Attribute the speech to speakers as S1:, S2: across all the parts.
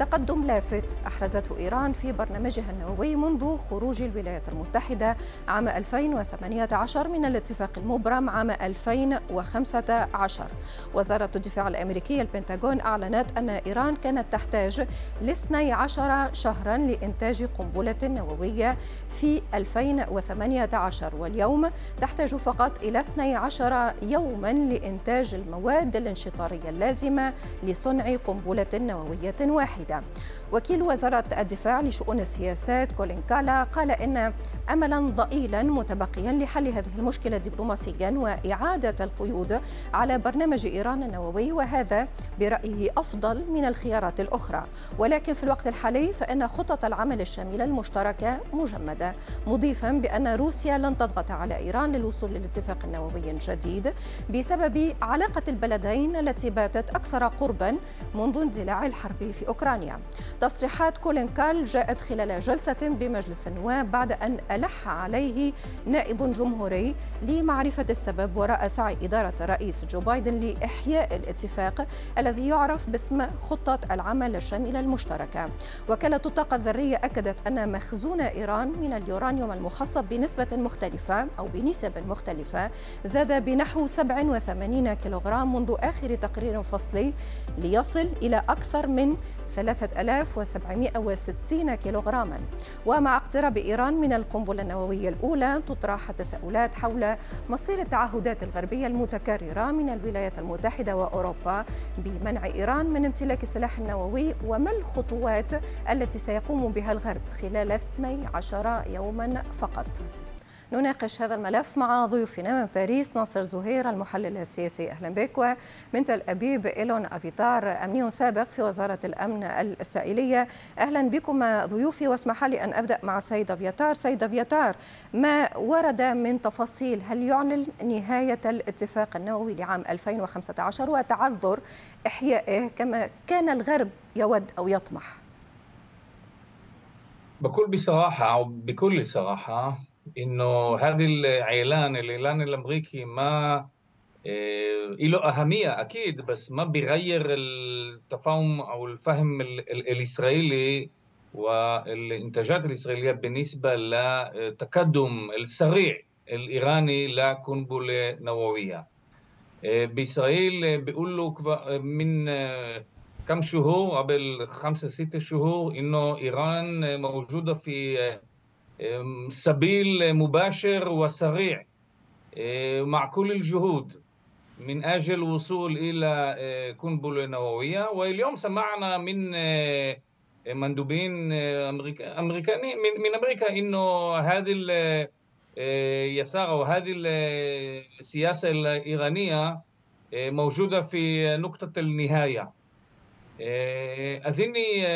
S1: تقدم لافت أحرزته إيران في برنامجها النووي منذ خروج الولايات المتحدة عام 2018 من الاتفاق المبرم عام 2015 وزارة الدفاع الأمريكية البنتاغون أعلنت أن إيران كانت تحتاج ل 12 شهرا لإنتاج قنبلة نووية في 2018 واليوم تحتاج فقط إلى 12 يوما لإنتاج المواد الانشطارية اللازمة لصنع قنبلة نووية واحدة. الجديدة وكيل وزارة الدفاع لشؤون السياسات كولين كالا قال إن أملا ضئيلا متبقيا لحل هذه المشكلة دبلوماسيا وإعادة القيود على برنامج إيران النووي وهذا برأيه أفضل من الخيارات الأخرى. ولكن في الوقت الحالي فإن خطط العمل الشاملة المشتركة مجمدة مضيفا بأن روسيا لن تضغط على إيران للوصول للاتفاق النووي الجديد بسبب علاقة البلدين التي باتت أكثر قربا منذ اندلاع الحرب في أوكرانيا. تصريحات كولين كال جاءت خلال جلسة بمجلس النواب بعد أن ألح عليه نائب جمهوري لمعرفة السبب وراء سعي إدارة الرئيس جو بايدن لإحياء الاتفاق الذي يعرف باسم خطة العمل الشاملة المشتركة وكالة الطاقة الذرية أكدت أن مخزون إيران من اليورانيوم المخصب بنسبة مختلفة أو بنسب مختلفة زاد بنحو 87 كيلوغرام منذ آخر تقرير فصلي ليصل إلى أكثر من 3760 كيلوغراما. ومع اقتراب إيران من القنبلة النووية الأولى تطرح تساؤلات حول مصير التعهدات الغربية المتكررة من الولايات المتحدة وأوروبا بمنع إيران من امتلاك السلاح النووي وما الخطوات التي سيقوم بها الغرب خلال 12 يوما فقط؟ نناقش هذا الملف مع ضيوفنا من باريس ناصر زهير المحلل السياسي. أهلا بك. ومن تل أبيب إيلون أفيتار امني سابق في وزارة الأمن الإسرائيلية. أهلا بكم ضيوفي واسمح لي أن أبدأ مع سيد أفيتار. سيد أفيتار ما ورد من تفاصيل؟ هل يعلن نهاية الاتفاق النووي لعام 2015 وتعذر إحيائه كما كان الغرب يود أو يطمح؟
S2: بكل بصراحة أو بكل صراحة إنه هذه الإعلان الإعلان الأمريكي ما إيه له أهمية أكيد بس ما بيغير التفاهم أو الفهم الإسرائيلي والإنتاجات الإسرائيلية بالنسبة للتقدم السريع الإيراني لقنبله نووية. بإسرائيل بيقولوا من كم شهور قبل خمسة ستة شهور إنه إيران موجودة في سبيل مباشر وسريع مع كل الجهود من أجل الوصول إلى قنبلة نووية. واليوم سمعنا من مندوبين أمريكا أمريكاني من, من أمريكا إنه هذه اليسار أو هذه السياسة الإيرانية موجودة في نقطة النهاية. اظني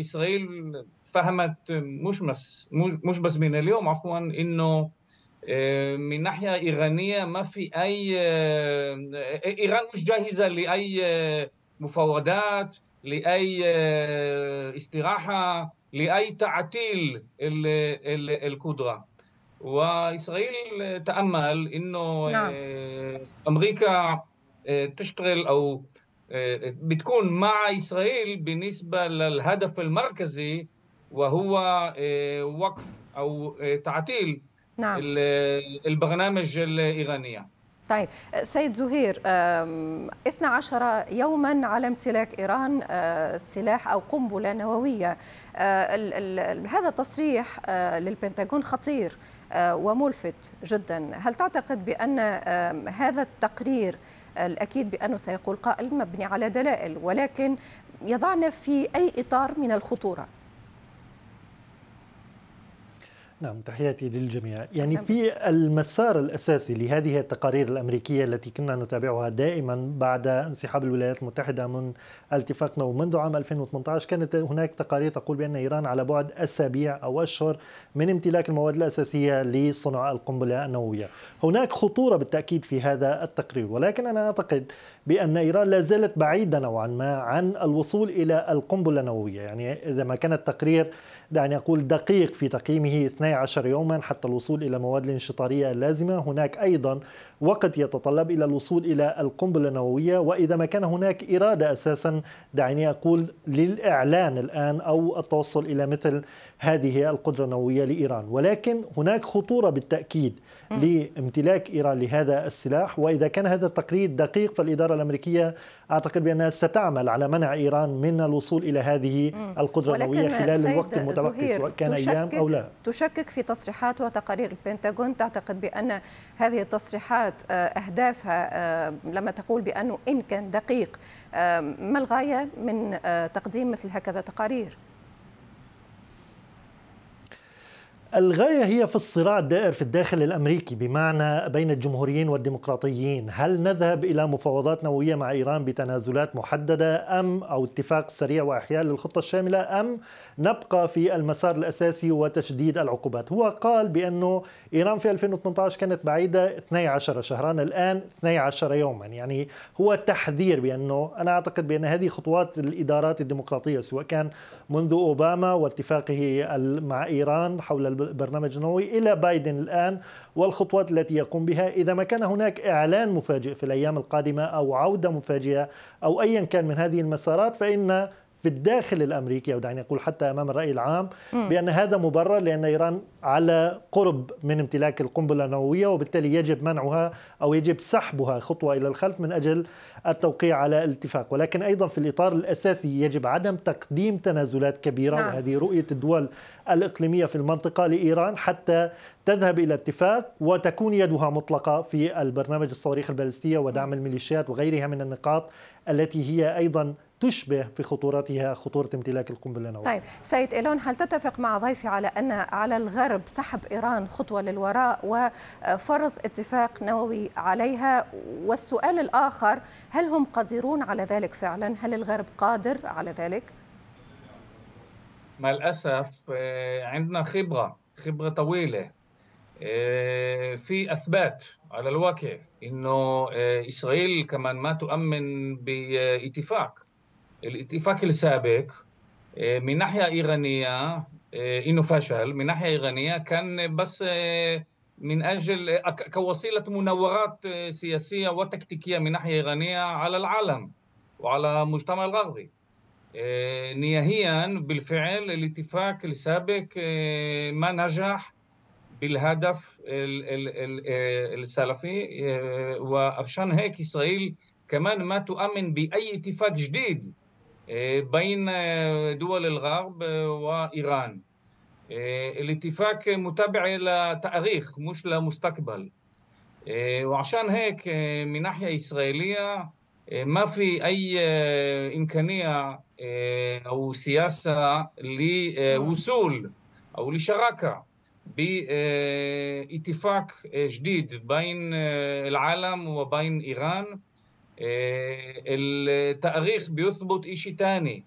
S2: إسرائيل فهمت مش بس مش بس من اليوم عفوا إنه من ناحية إيرانية ما في أي إيران مش جاهزة لأي مفاوضات لأي استراحة لأي تعطيل القدرة وإسرائيل تأمل إنه نعم. أمريكا تشتغل أو بتكون مع إسرائيل بالنسبة للهدف المركزي وهو وقف أو تعطيل نعم. البرنامج الإيرانية.
S1: طيب سيد زهير 12 يوما على امتلاك إيران سلاح أو قنبلة نووية. هذا التصريح للبنتاغون خطير وملفت جدا. هل تعتقد بأن هذا التقرير الأكيد بأنه سيقول قائل مبني على دلائل ولكن يضعنا في أي إطار من الخطورة؟
S3: نعم تحياتي للجميع. يعني في المسار الأساسي لهذه التقارير الأمريكية التي كنا نتابعها دائما بعد انسحاب الولايات المتحدة من الاتفاق نووي منذ عام 2018 كانت هناك تقارير تقول بأن إيران على بعد أسابيع أو أشهر من امتلاك المواد الأساسية لصنع القنبلة النووية. هناك خطورة بالتأكيد في هذا التقرير ولكن أنا أعتقد بأن إيران لا زالت بعيدة نوعا ما عن الوصول إلى القنبلة النووية. يعني إذا ما كان التقرير دعني أقول دقيق في تقييمه 12 يوما حتى الوصول إلى المواد الانشطارية اللازمة. هناك أيضا وقت يتطلب إلى الوصول إلى القنبلة النووية وإذا ما كان هناك إرادة أساسا دعني أقول للإعلان الآن أو التوصل إلى مثل هذه القدرة النووية لإيران. ولكن هناك خطورة بالتأكيد. لامتلاك إيران لهذا السلاح. وإذا كان هذا التقرير دقيق فالإدارة الأمريكية أعتقد بأنها ستعمل على منع إيران من الوصول إلى هذه القدرة النووية خلال الوقت المتبقي سواء كان أيام أو لا.
S1: تشكك في تصريحات وتقارير البنتاغون. تعتقد بأن هذه التصريحات آه، أهدافها آه، لما تقول بأنه إن كان دقيق آه، ما الغاية من تقديم مثل هكذا تقارير؟
S3: الغاية هي في الصراع الدائر في الداخل الأمريكي بمعنى بين الجمهوريين والديمقراطيين. هل نذهب إلى مفاوضات نووية مع إيران بتنازلات محددة أم أو اتفاق سريع وإحياء للخطة الشاملة أم نبقى في المسار الأساسي وتشديد العقوبات؟ هو قال بأنه إيران في 2018 كانت بعيدة 12 شهرا الآن 12 يوما. يعني هو تحذير بأنه أنا أعتقد بأن هذه خطوات الإدارات الديمقراطية سواء كان منذ أوباما واتفاقه مع إيران حول البرنامج النووي إلى بايدن الآن والخطوات التي يقوم بها إذا ما كان هناك إعلان مفاجئ في الأيام القادمة أو عودة مفاجئة أو أيا كان من هذه المسارات فإن في الداخل الأمريكي أو دعني أقول حتى أمام الرأي العام بأن هذا مبرر لأن إيران على قرب من امتلاك القنبلة النووية وبالتالي يجب منعها أو يجب سحبها خطوة إلى الخلف من أجل التوقيع على الاتفاق. ولكن أيضا في الإطار الأساسي يجب عدم تقديم تنازلات كبيرة نعم. وهذه رؤية الدول الإقليمية في المنطقة لإيران حتى تذهب إلى اتفاق وتكون يدها مطلقة في البرنامج الصواريخ البالستية ودعم الميليشيات وغيرها من النقاط التي هي أيضا تشبه في خطورتها خطورة امتلاك القنبلة النووية.
S1: طيب سيد إيلون هل تتفق مع ضيفي على أن على الغرب سحب إيران خطوة للوراء وفرض اتفاق نووي عليها؟ والسؤال الآخر هل هم قادرون على ذلك فعلا؟ هل الغرب قادر على ذلك؟
S2: مع الأسف آه، عندنا خبرة خبرة طويلة آه، في أثبات على الواقع إنه آه، إسرائيل كمان ما تؤمن باتفاق الاتفاق السابق آه، من ناحية إيرانية آه، إنه فشل من ناحية إيرانية كان بس آه، من أجل كوسيلة مناورات سياسية وتكتيكية من ناحية إيرانية على العالم وعلى المجتمع الغربي. نهائيا بالفعل الاتفاق السابق ما نجح بالهدف السلفي وعشان هيك إسرائيل كمان ما تؤمن بأي اتفاق جديد. بين دول الغرب وايران الاتفاق متابع لتاريخ مش لمستقبل وعشان هيك من ناحيه اسرائيليه ما في اي امكانيه أو سياسه لوصول أو لشراكه باتفاق جديد بين العالم وبين ايران آه، التاريخ بيثبت شيء ثاني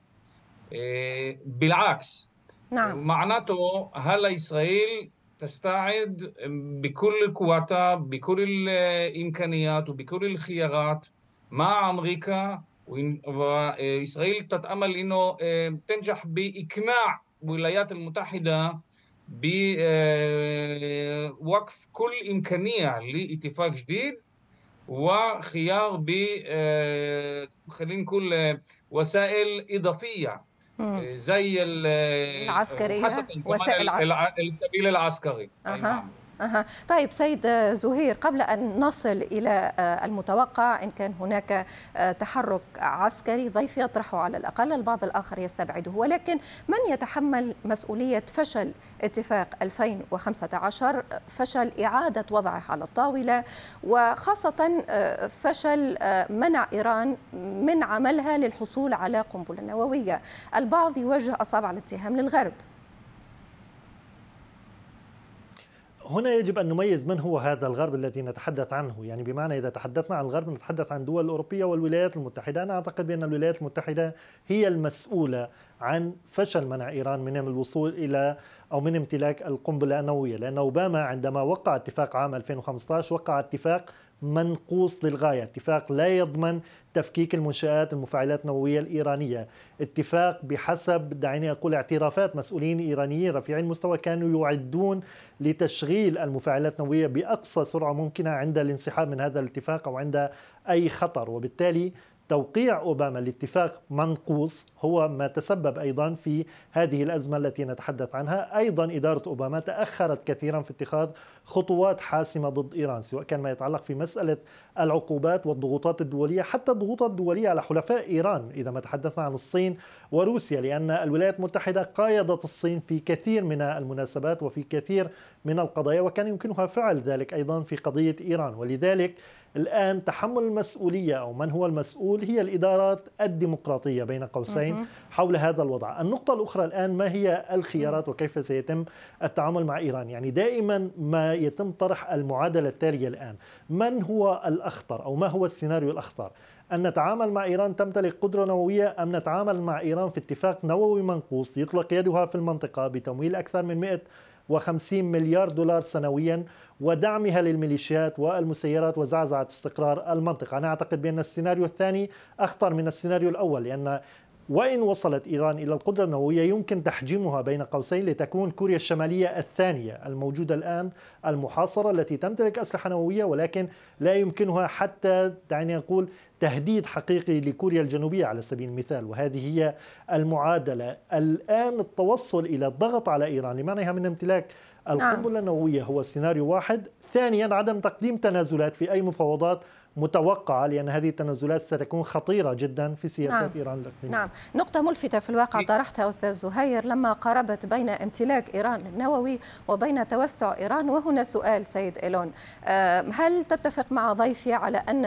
S2: آه، بالعكس نعم. معناته هلا إسرائيل تستعد بكل قوتها بكل الإمكانيات وبكل الخيارات مع أمريكا وإسرائيل تتأمل إنه آه، تنجح بإقناع الولايات المتحدة بوقف كل إمكانية لاتفاق جديد. وخيار ب آه، خلينا نقول آه، وسائل إضافية. آه، زي
S1: العسكرية وسائل
S2: السبيل العسكري. أه.
S1: أه. طيب سيد زهير قبل أن نصل إلى آه، المتوقع إن كان هناك آه، تحرك عسكري ضيف يطرحه على الأقل البعض الآخر يستبعده. ولكن من يتحمل مسؤولية فشل اتفاق 2015 فشل إعادة وضعه على الطاولة وخاصة آه، فشل منع إيران من عملها للحصول على قنبلة نووية. البعض يوجه أصابع الاتهام للغرب.
S3: هنا يجب أن نميز من هو هذا الغرب الذي نتحدث عنه. يعني بمعنى إذا تحدثنا عن الغرب نتحدث عن الدول الأوروبية والولايات المتحدة. أنا أعتقد بأن الولايات المتحدة هي المسؤولة عن فشل منع إيران من الوصول إلى أو من امتلاك القنبلة النووية. لأن أوباما عندما وقع اتفاق عام 2015 وقع اتفاق منقوص للغاية. اتفاق لا يضمن تفكيك المنشآت المفاعلات النووية الإيرانية. اتفاق بحسب دعيني أقول اعترافات مسؤولين إيرانيين رفيعي المستوى كانوا يعدون لتشغيل المفاعلات النووية بأقصى سرعة ممكنة عند الانسحاب من هذا الاتفاق أو عند أي خطر. وبالتالي توقيع أوباما لاتفاق منقوص هو ما تسبب أيضا في هذه الأزمة التي نتحدث عنها، أيضا إدارة أوباما تأخرت كثيرا في اتخاذ خطوات حاسمة ضد إيران، سواء كان ما يتعلق في مسألة العقوبات والضغوطات الدولية، حتى الضغوطات الدولية على حلفاء إيران إذا ما تحدثنا عن الصين وروسيا، لأن الولايات المتحدة قايضت الصين في كثير من المناسبات وفي كثير من القضايا وكان يمكنها فعل ذلك أيضا في قضية إيران، ولذلك الآن تحمل المسؤولية أو من هو المسؤول هي الإدارات الديمقراطية بين قوسين حول هذا الوضع. النقطة الأخرى الآن ما هي الخيارات وكيف سيتم التعامل مع إيران؟ يعني دائما ما يتم طرح المعادلة التالية الآن. من هو الأخطر أو ما هو السيناريو الأخطر؟ أن نتعامل مع إيران تمتلك قدرة نووية؟ أم نتعامل مع إيران في اتفاق نووي منقوص يطلق يدها في المنطقة بتمويل أكثر من 100 وخمسين مليار دولار سنويا ودعمها للميليشيات والمسيرات وزعزعة استقرار المنطقة. أنا أعتقد بأن السيناريو الثاني أخطر من السيناريو الأول لأن وإن وصلت إيران إلى القدرة النووية يمكن تحجيمها بين قوسين لتكون كوريا الشمالية الثانية الموجودة الآن المحاصرة التي تمتلك أسلحة نووية ولكن لا يمكنها حتى دعني أقول تهديد حقيقي لكوريا الجنوبية على سبيل المثال وهذه هي المعادلة الآن التوصل إلى الضغط على إيران لمنعها من امتلاك القنبلة نعم. النووية هو سيناريو واحد ثانيا عدم تقديم تنازلات في أي مفاوضات متوقعة لأن هذه التنازلات ستكون خطيرة جدا في سياسات نعم. إيران الإقليمية
S1: نعم. نقطة ملفتة في الواقع طرحتها أستاذ زهير لما قاربت بين امتلاك إيران للنووي وبين توسع إيران وهنا سؤال سيد إيلون. هل تتفق مع ضيفي على أن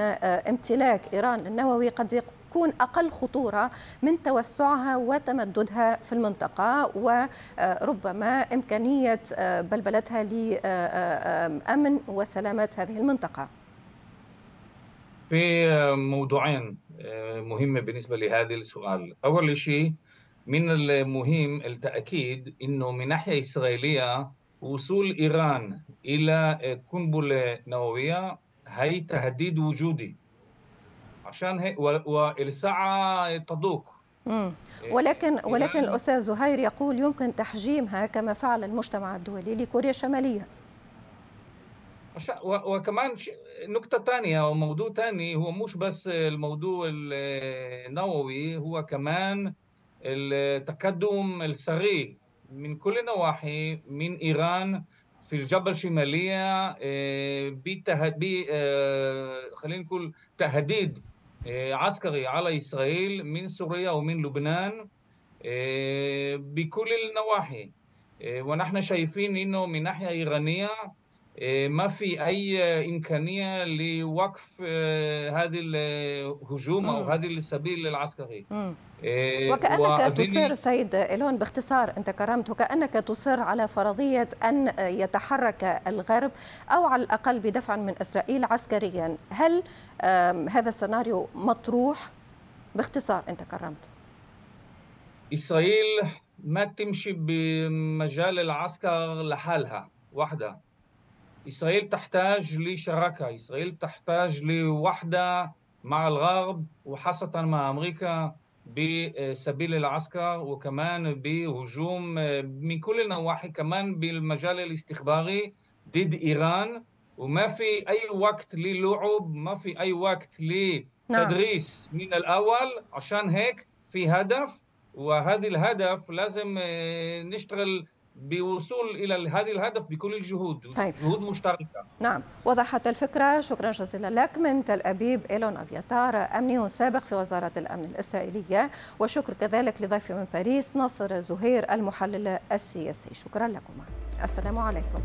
S1: امتلاك إيران للنووي قد يكون أقل خطورة من توسعها وتمددها في المنطقة؟ وربما إمكانية بلبلتها لأمن وسلامة هذه المنطقة.
S2: في موضوعين آه، مهمة بالنسبة لهذا السؤال. أول شيء من المهم التأكيد أنه من ناحية إسرائيلية وصول إيران إلى قنبلة نووية هي تهديد وجودي. عشان هيك والساعة تدوق
S1: ولكن ولكن الأستاذ زهير يقول يمكن تحجيمها كما فعل المجتمع الدولي لكوريا الشمالية.
S2: وكمان نقطة ثانية أو موضوع ثاني هو مش بس الموضوع النووي هو كمان التقدم السريع من كل النواحي من إيران في الجبل الشمالية آه، آه، خلينا نقول تهديد آه، عسكري على إسرائيل من سوريا ومن لبنان بكل النواحي. ونحن شايفين إنه من ناحية إيرانية إيه، ما في أي إمكانية لوقف آه، هذه الهجوم أو هذه السبيل العسكري
S1: إيه، وكأنك تصر سيد إيلون باختصار أنت كرمت وكأنك تصر على فرضية أن يتحرك الغرب أو على الأقل بدفع من إسرائيل عسكريا. هل هذا السيناريو مطروح؟ باختصار أنت كرمت.
S2: إسرائيل ما تمشي بمجال العسكر لحالها وحدها إسرائيل تحتاج لشراكة إسرائيل تحتاج لوحدة مع الغرب وخاصة مع أمريكا بسبيل العسكر وكمان بهجوم من كل النواحي كمان بالمجال الاستخباري ضد إيران وما في أي وقت للعب ما في أي وقت لتدريس نعم. من الأول عشان هيك في هدف وهذا الهدف لازم نشتغل بوصول إلى هذا الهدف بكل الجهود طيب. جهود مشتركة.
S1: نعم وضحت الفكرة. شكرا جزيلا لك من تل أبيب إيلون أفياتار أمني سابق في وزارة الأمن الإسرائيلية. وشكر كذلك لضيفي من باريس ناصر زهير المحلل السياسي. شكرا لكم السلام عليكم.